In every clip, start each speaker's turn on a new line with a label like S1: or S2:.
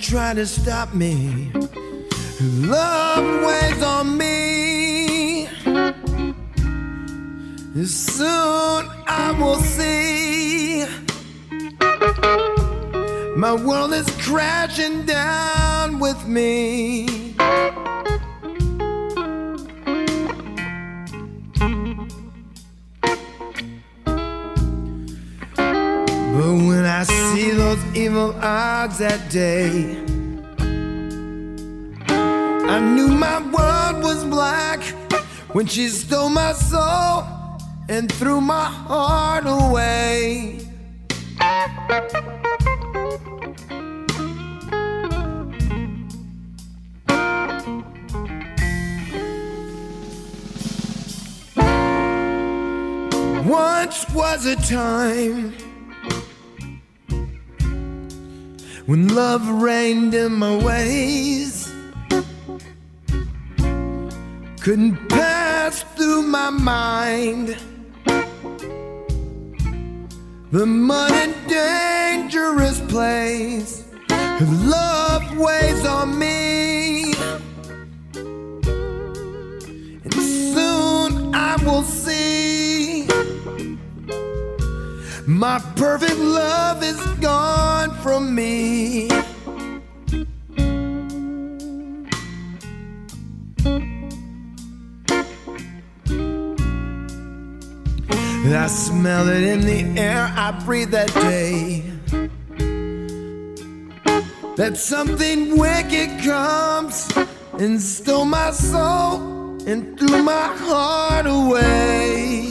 S1: Try to stop me. Love weighs on me. Soon I will see. My world is crashing down with me. Those evil odds that day, I knew my world was black when she stole my soul and threw my heart away. Once was a time when love reigned in my ways. Couldn't pass through my mind the mud and dangerous place. Of love weighs on me, and soon I will My perfect love is gone from me. I smell it in the air I breathe that day. That something wicked comes and stole my soul and threw my heart away.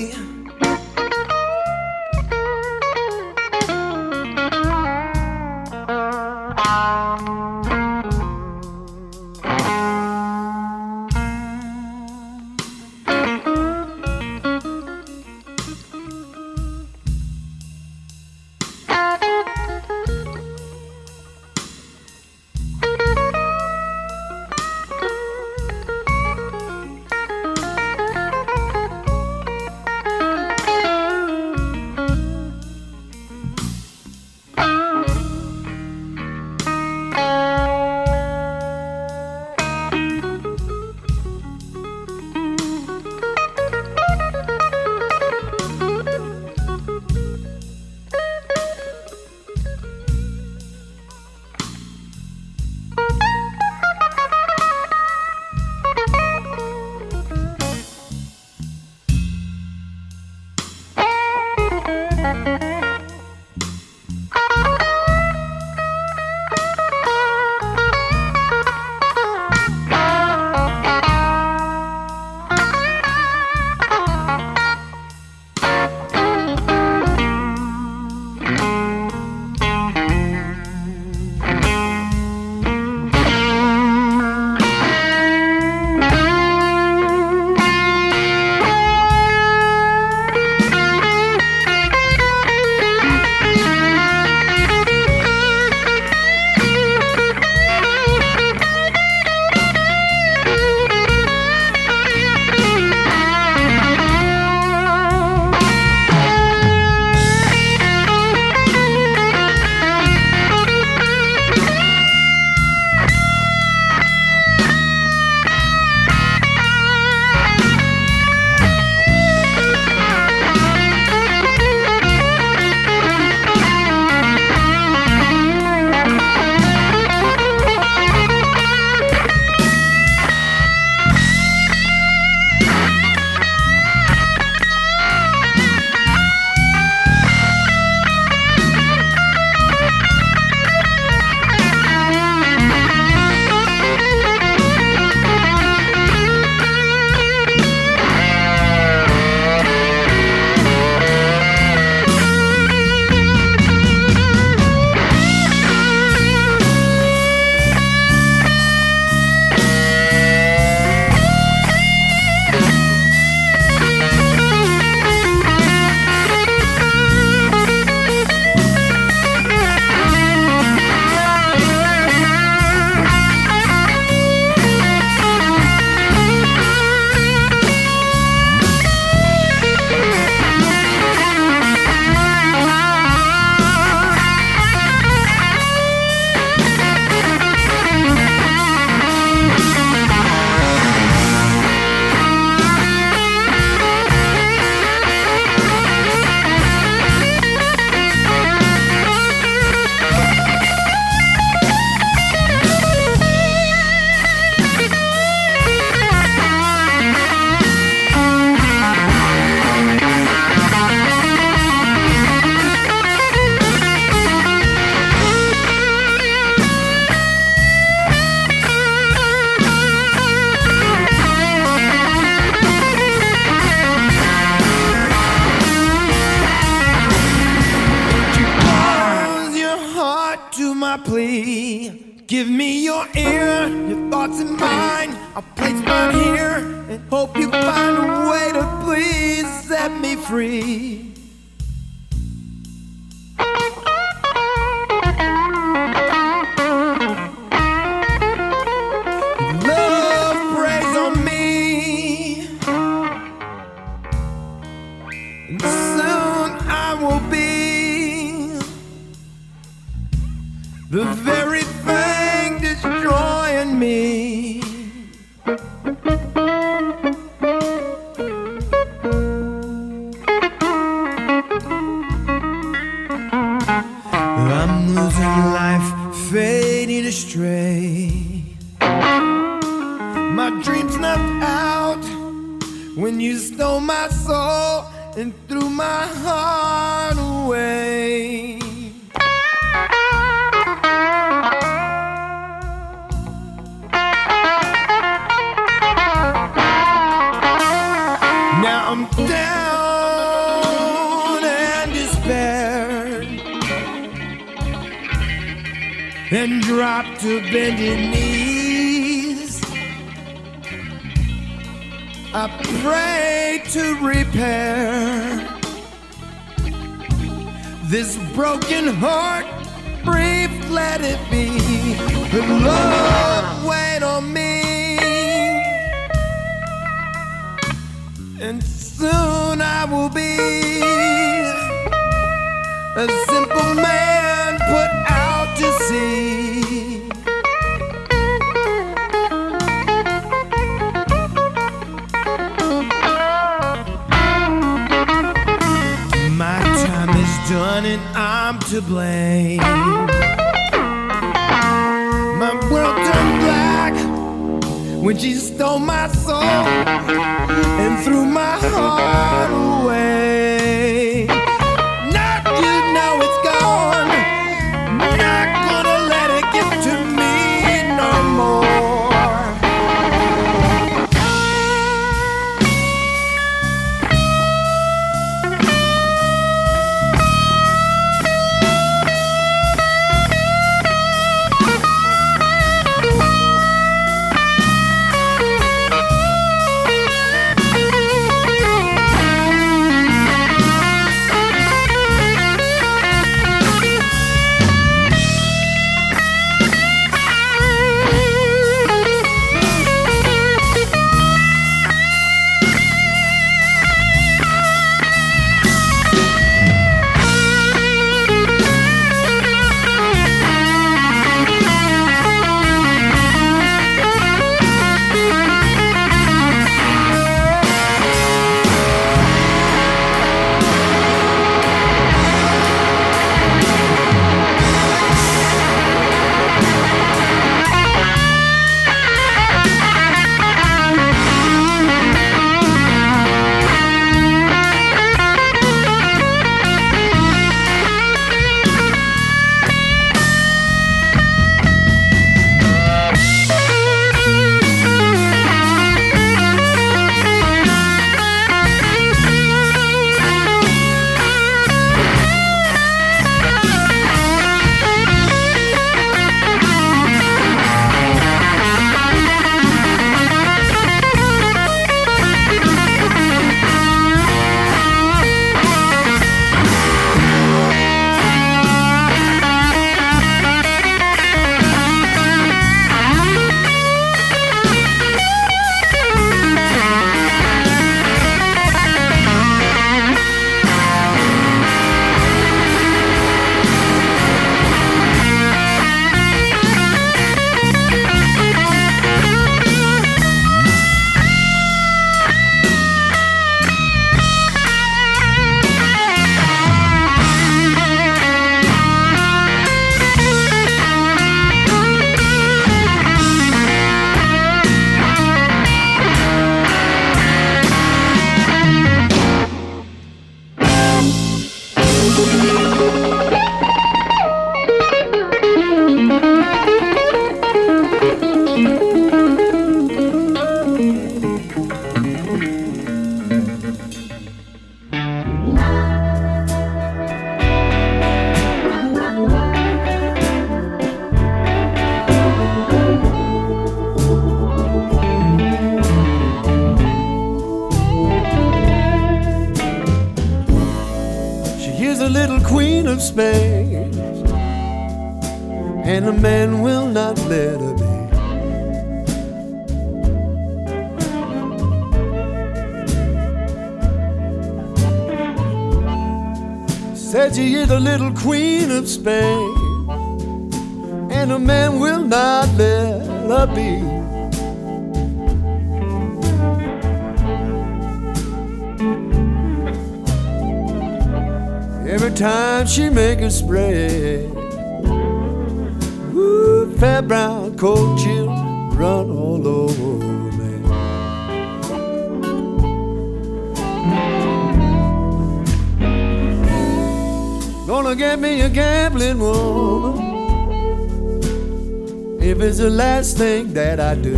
S2: If it's the last thing that I do.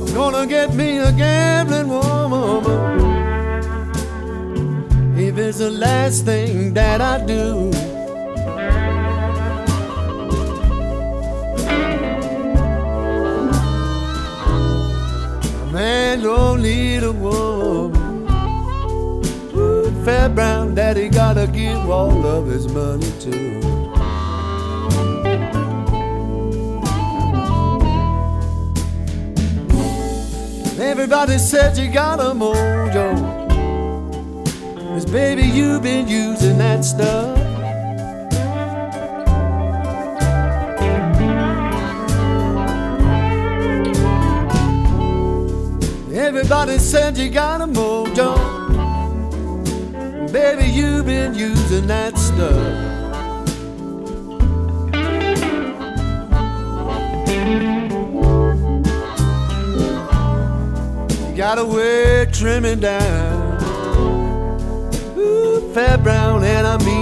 S2: I'm gonna get me a gambling woman if it's the last thing that I do. Brown daddy gotta give all of his money to. Everybody said you got a mojo. Cause baby, you've been using that stuff. Everybody said you got a mojo. Baby, you've been using that stuff. You got a way trimming down. Ooh, fat brown, and I mean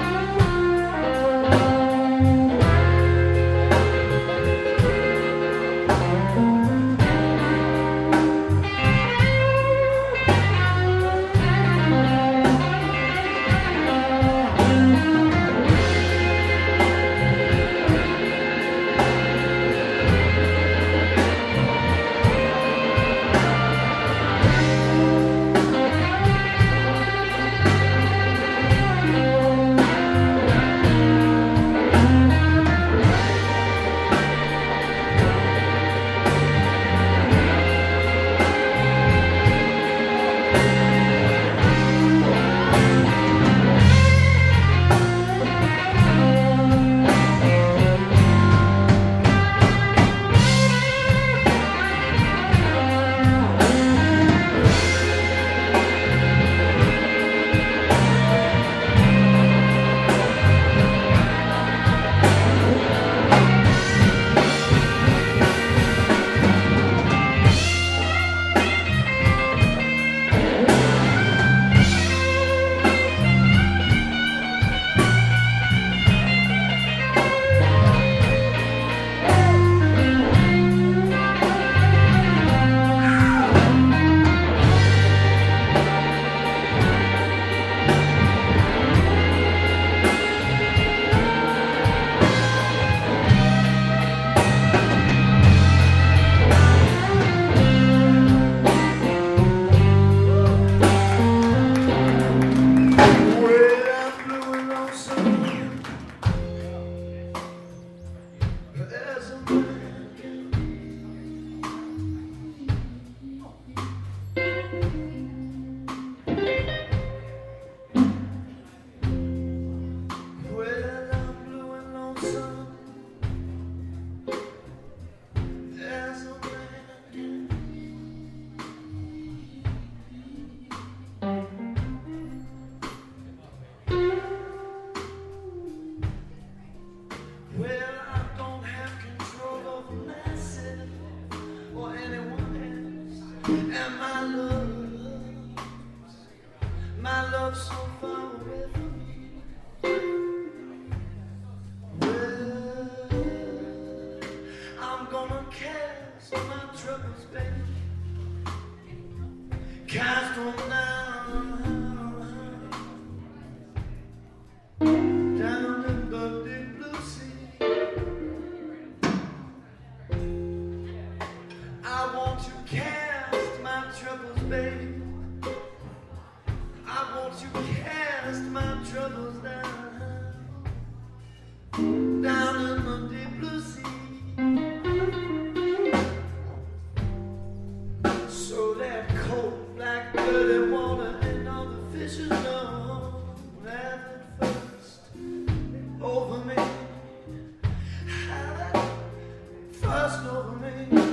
S3: over me.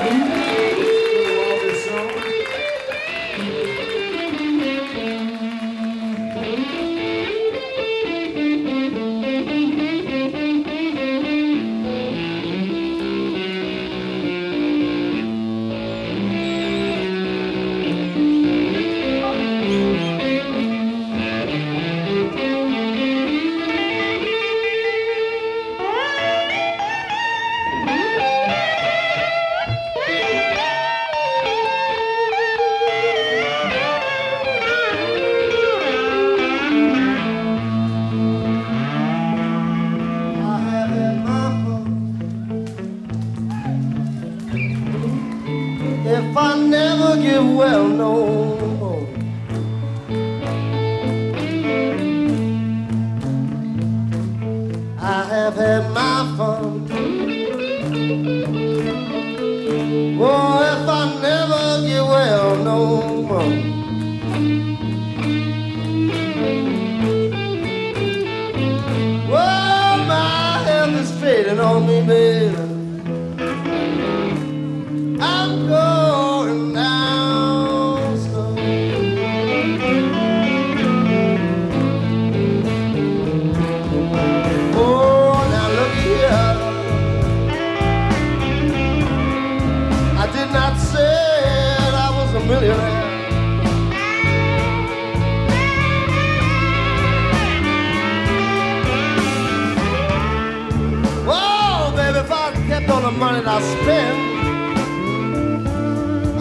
S3: Amen.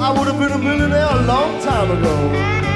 S3: I would have been a millionaire a long time ago.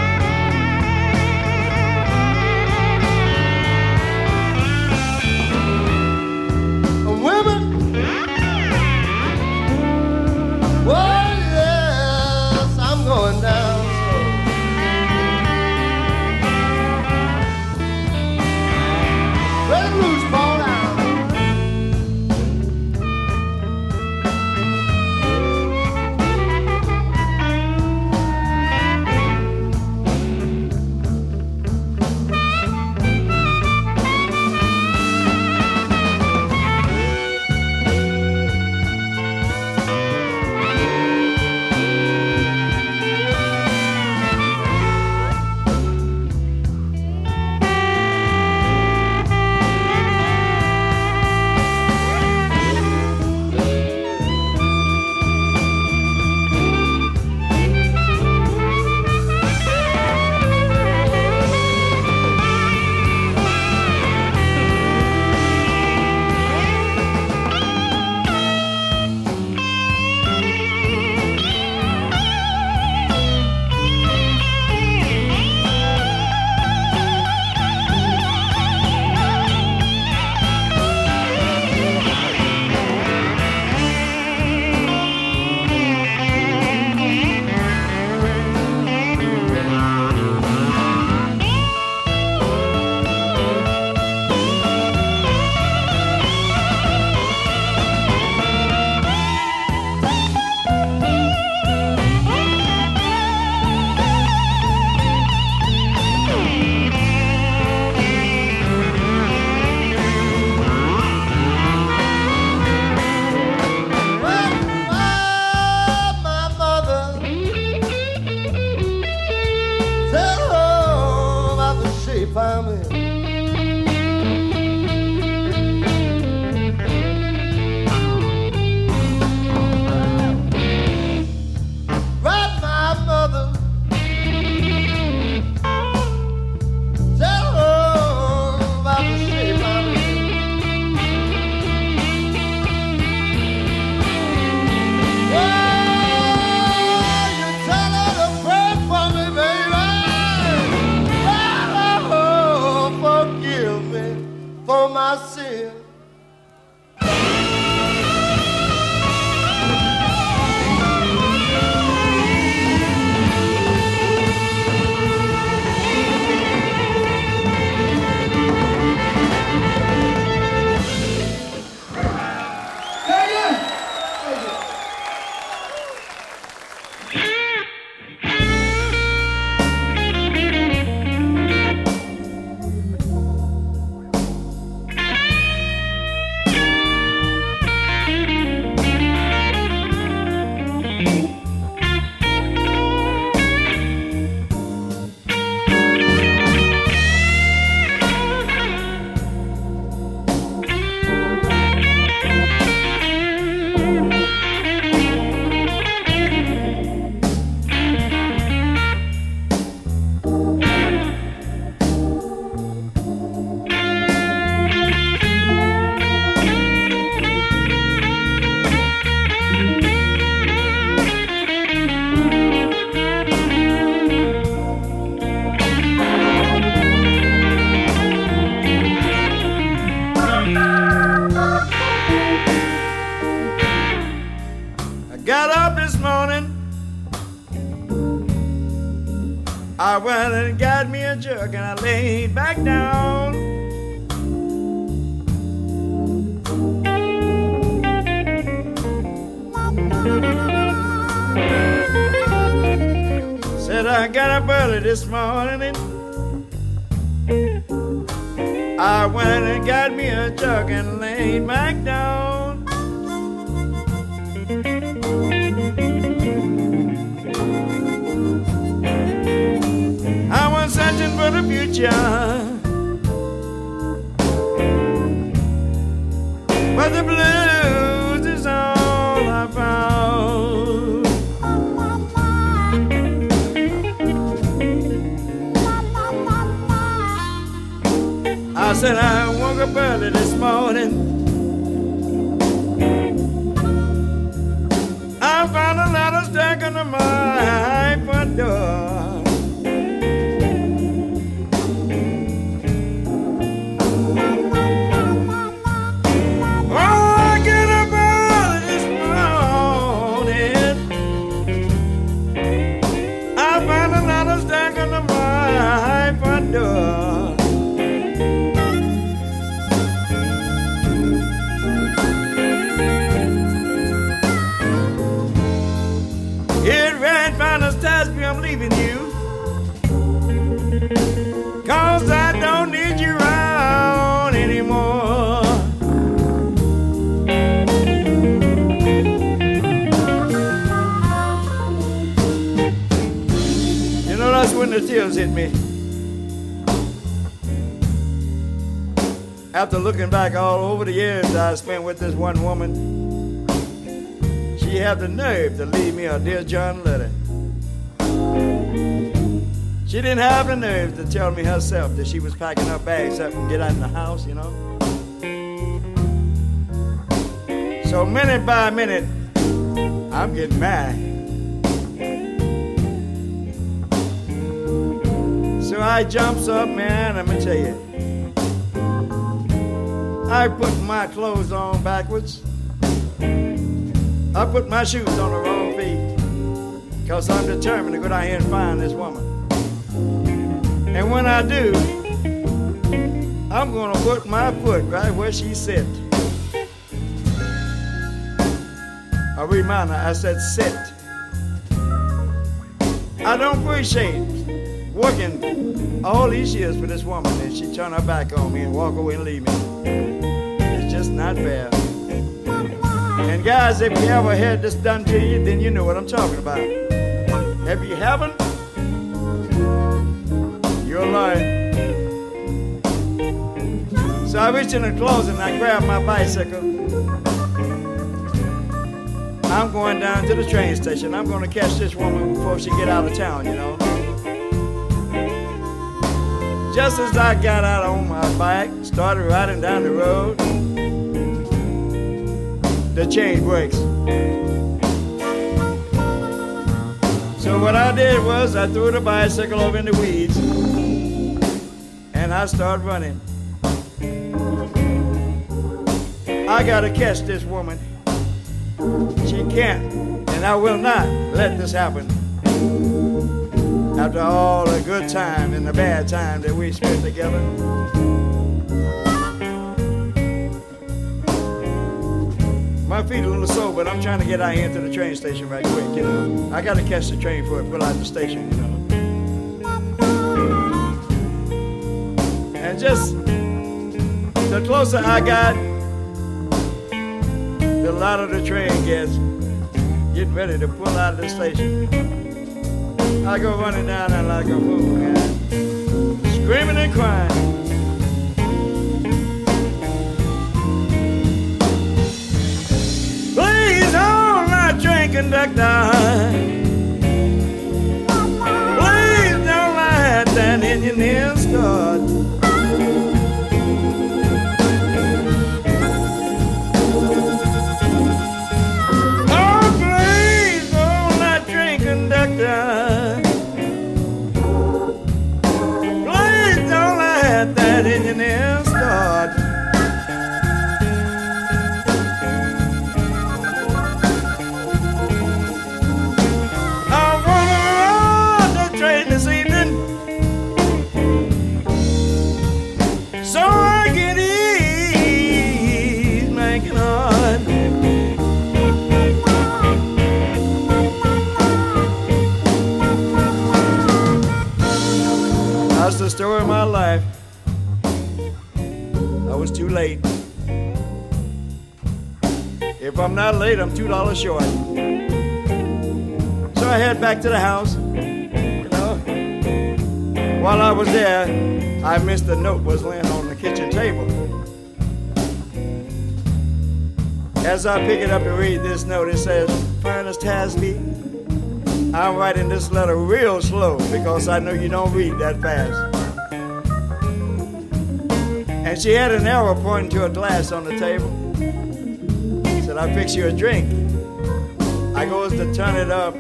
S4: This morning. I went and got me a jug and laid back down. I was searching for the future. Me. After looking back all over the years I spent with this one woman, she had the nerve to leave me a Dear John letter. She didn't have the nerve to tell me herself that she was packing her bags up and get out of the house, you know. So minute by minute, I'm getting mad. So I jumps up, man, I'm gonna tell you. I put my clothes on backwards. I put my shoes on the wrong feet. Because I'm determined to go down here and find this woman. And when I do, I'm gonna put my foot right where she sit. I remind her, I said sit. I don't appreciate working all these years for this woman and she turn her back on me and walk away and leave me. It's just not fair. And guys, if you ever had this done to you, then you know what I'm talking about. If you haven't, you're lying. So I reached in the closet and I grabbed my bicycle. I'm going down to the train station. I'm going to catch this woman before she get out of town, you know. Just as I got out on my bike, started riding down the road, the chain breaks. So what I did was I threw the bicycle over in the weeds and I started running. I gotta catch this woman. She can't, and I will not let this happen. After all the good time and the bad time that we spent together. My feet are a little sore, but I'm trying to get out here to the train station right quick, you know. I gotta catch the train before it pull out the station, you know. And just the closer I got, the louder the train gets, getting ready to pull out of the station. I go running down there like a fool, man, screaming and crying. Please hold my train conductor. Please don't let that engineer start. Late, I'm two dollars short. So I head back to the house. You know, while I was there, I missed a note was laying on the kitchen table. As I pick it up to read this note, it says, Ernest Tasby, I'm writing this letter real slow because I know you don't read that fast. And she had an arrow pointing to a glass on the table. Said, I'll fix you a drink. I goes to turn it up.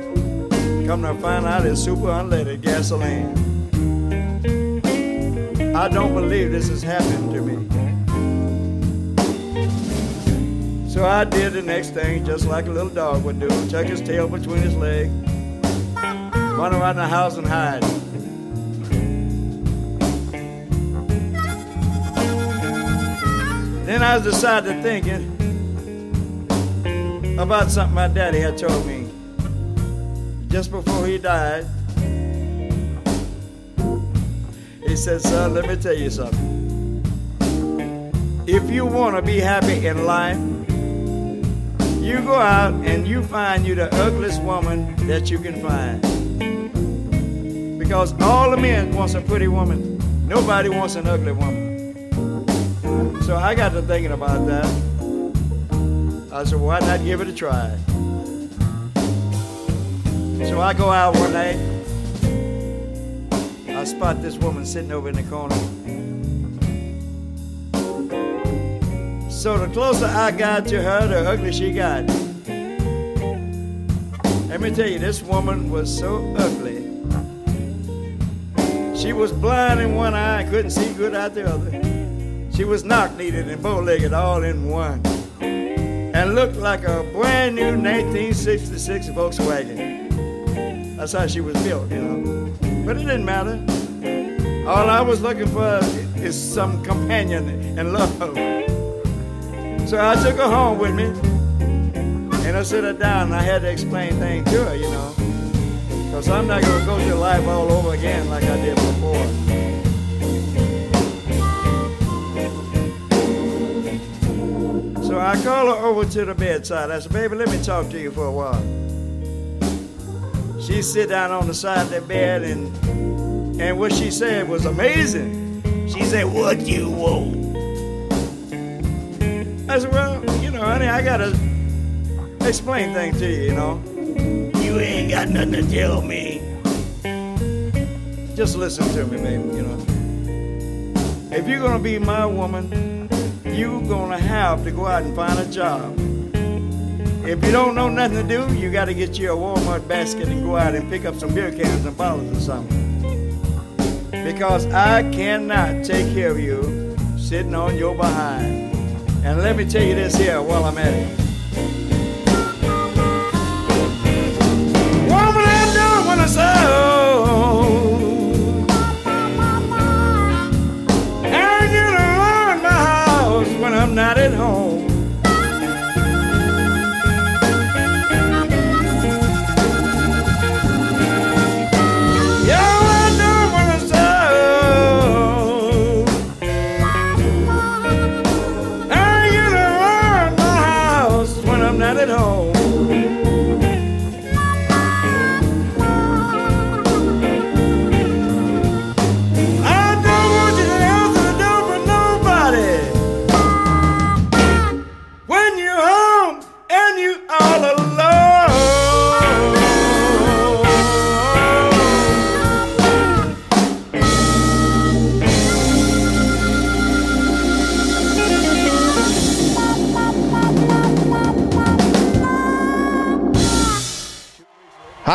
S4: Come to find out it's super unleaded gasoline. I don't believe this has happened to me. So I did the next thing just like a little dog would do. Tuck his tail between his legs. Run around the house and hide. Then I was decided to thinking about something my daddy had told me just before he died. He said, son, let me tell you something. If you want to be happy in life, you go out and you find you the ugliest woman that you can find. Because all the men wants a pretty woman. Nobody wants an ugly woman. So I got to thinking about that. I said, why not give it a try? So I go out one night. I spot this woman sitting over in the corner. So the closer I got to her, the uglier she got. Let me tell you, this woman was so ugly. She was blind in one eye and couldn't see good out the other. She was knock-kneed and bow-legged all in one. And looked like a brand new 1966 Volkswagen. That's how she was built, you know. But it didn't matter. All I was looking for is some companion and love. So I took her home with me. And I set her down and I had to explain things to her, you know. Because I'm not going to go through life all over again like I did before. I call her over to the bedside. I said, baby, let me talk to you for a while. She sit down on the side of the bed and and what she said was amazing. She said, what you want? I said, well, you know, honey, I gotta explain things to you, you know. You ain't got nothing to tell me. Just listen to me, baby, you know. If you're gonna be my woman, you're gonna have to go out and find a job. If you don't know nothing to do, you gotta get you a Walmart basket and go out and pick up some beer cans and bottles or something. Because I cannot take care of you sitting on your behind. And let me tell you this here while I'm at it.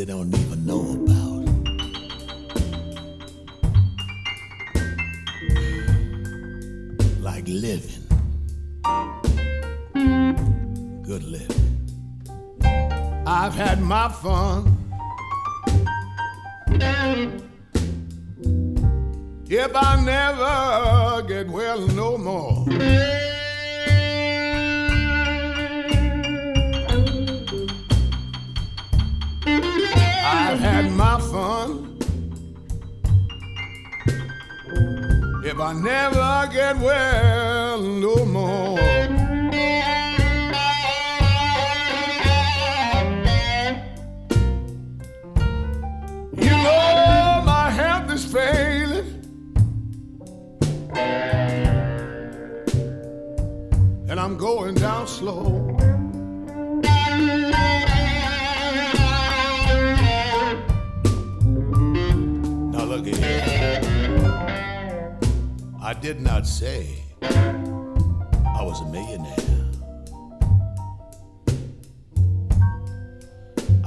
S5: They don't even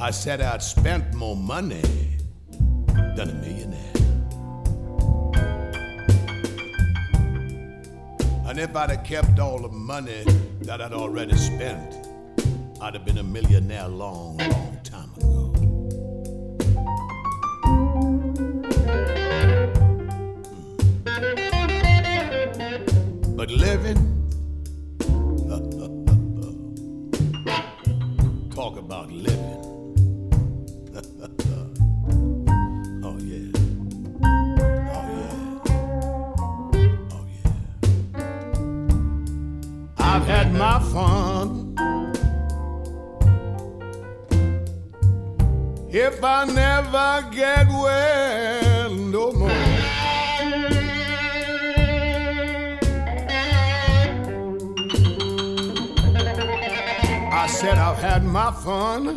S5: I said I'd spent more money than a millionaire. And if I'd have kept all the money that I'd already spent, I'd have been a millionaire long, long time ago. Hmm. But living, get well no more. I said I've had my fun.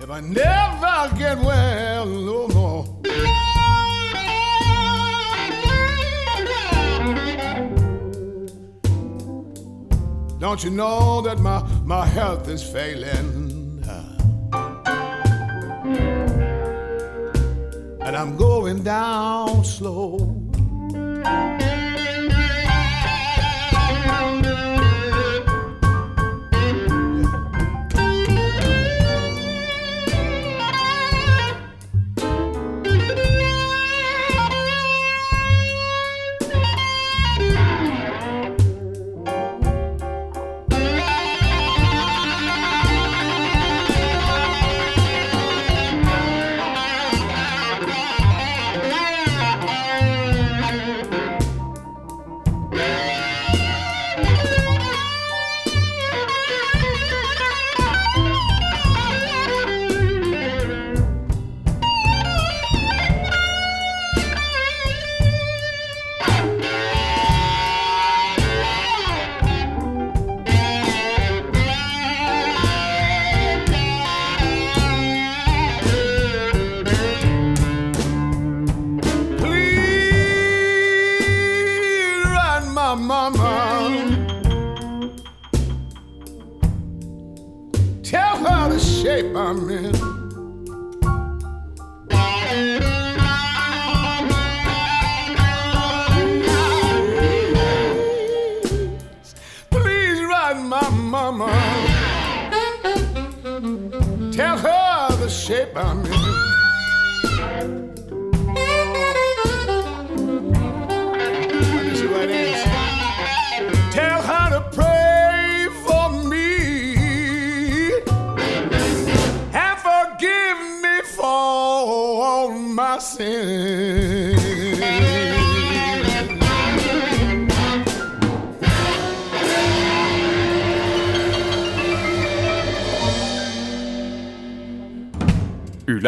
S5: If I never get well no more. Don't you know that my, my health is failing? And I'm going down slow.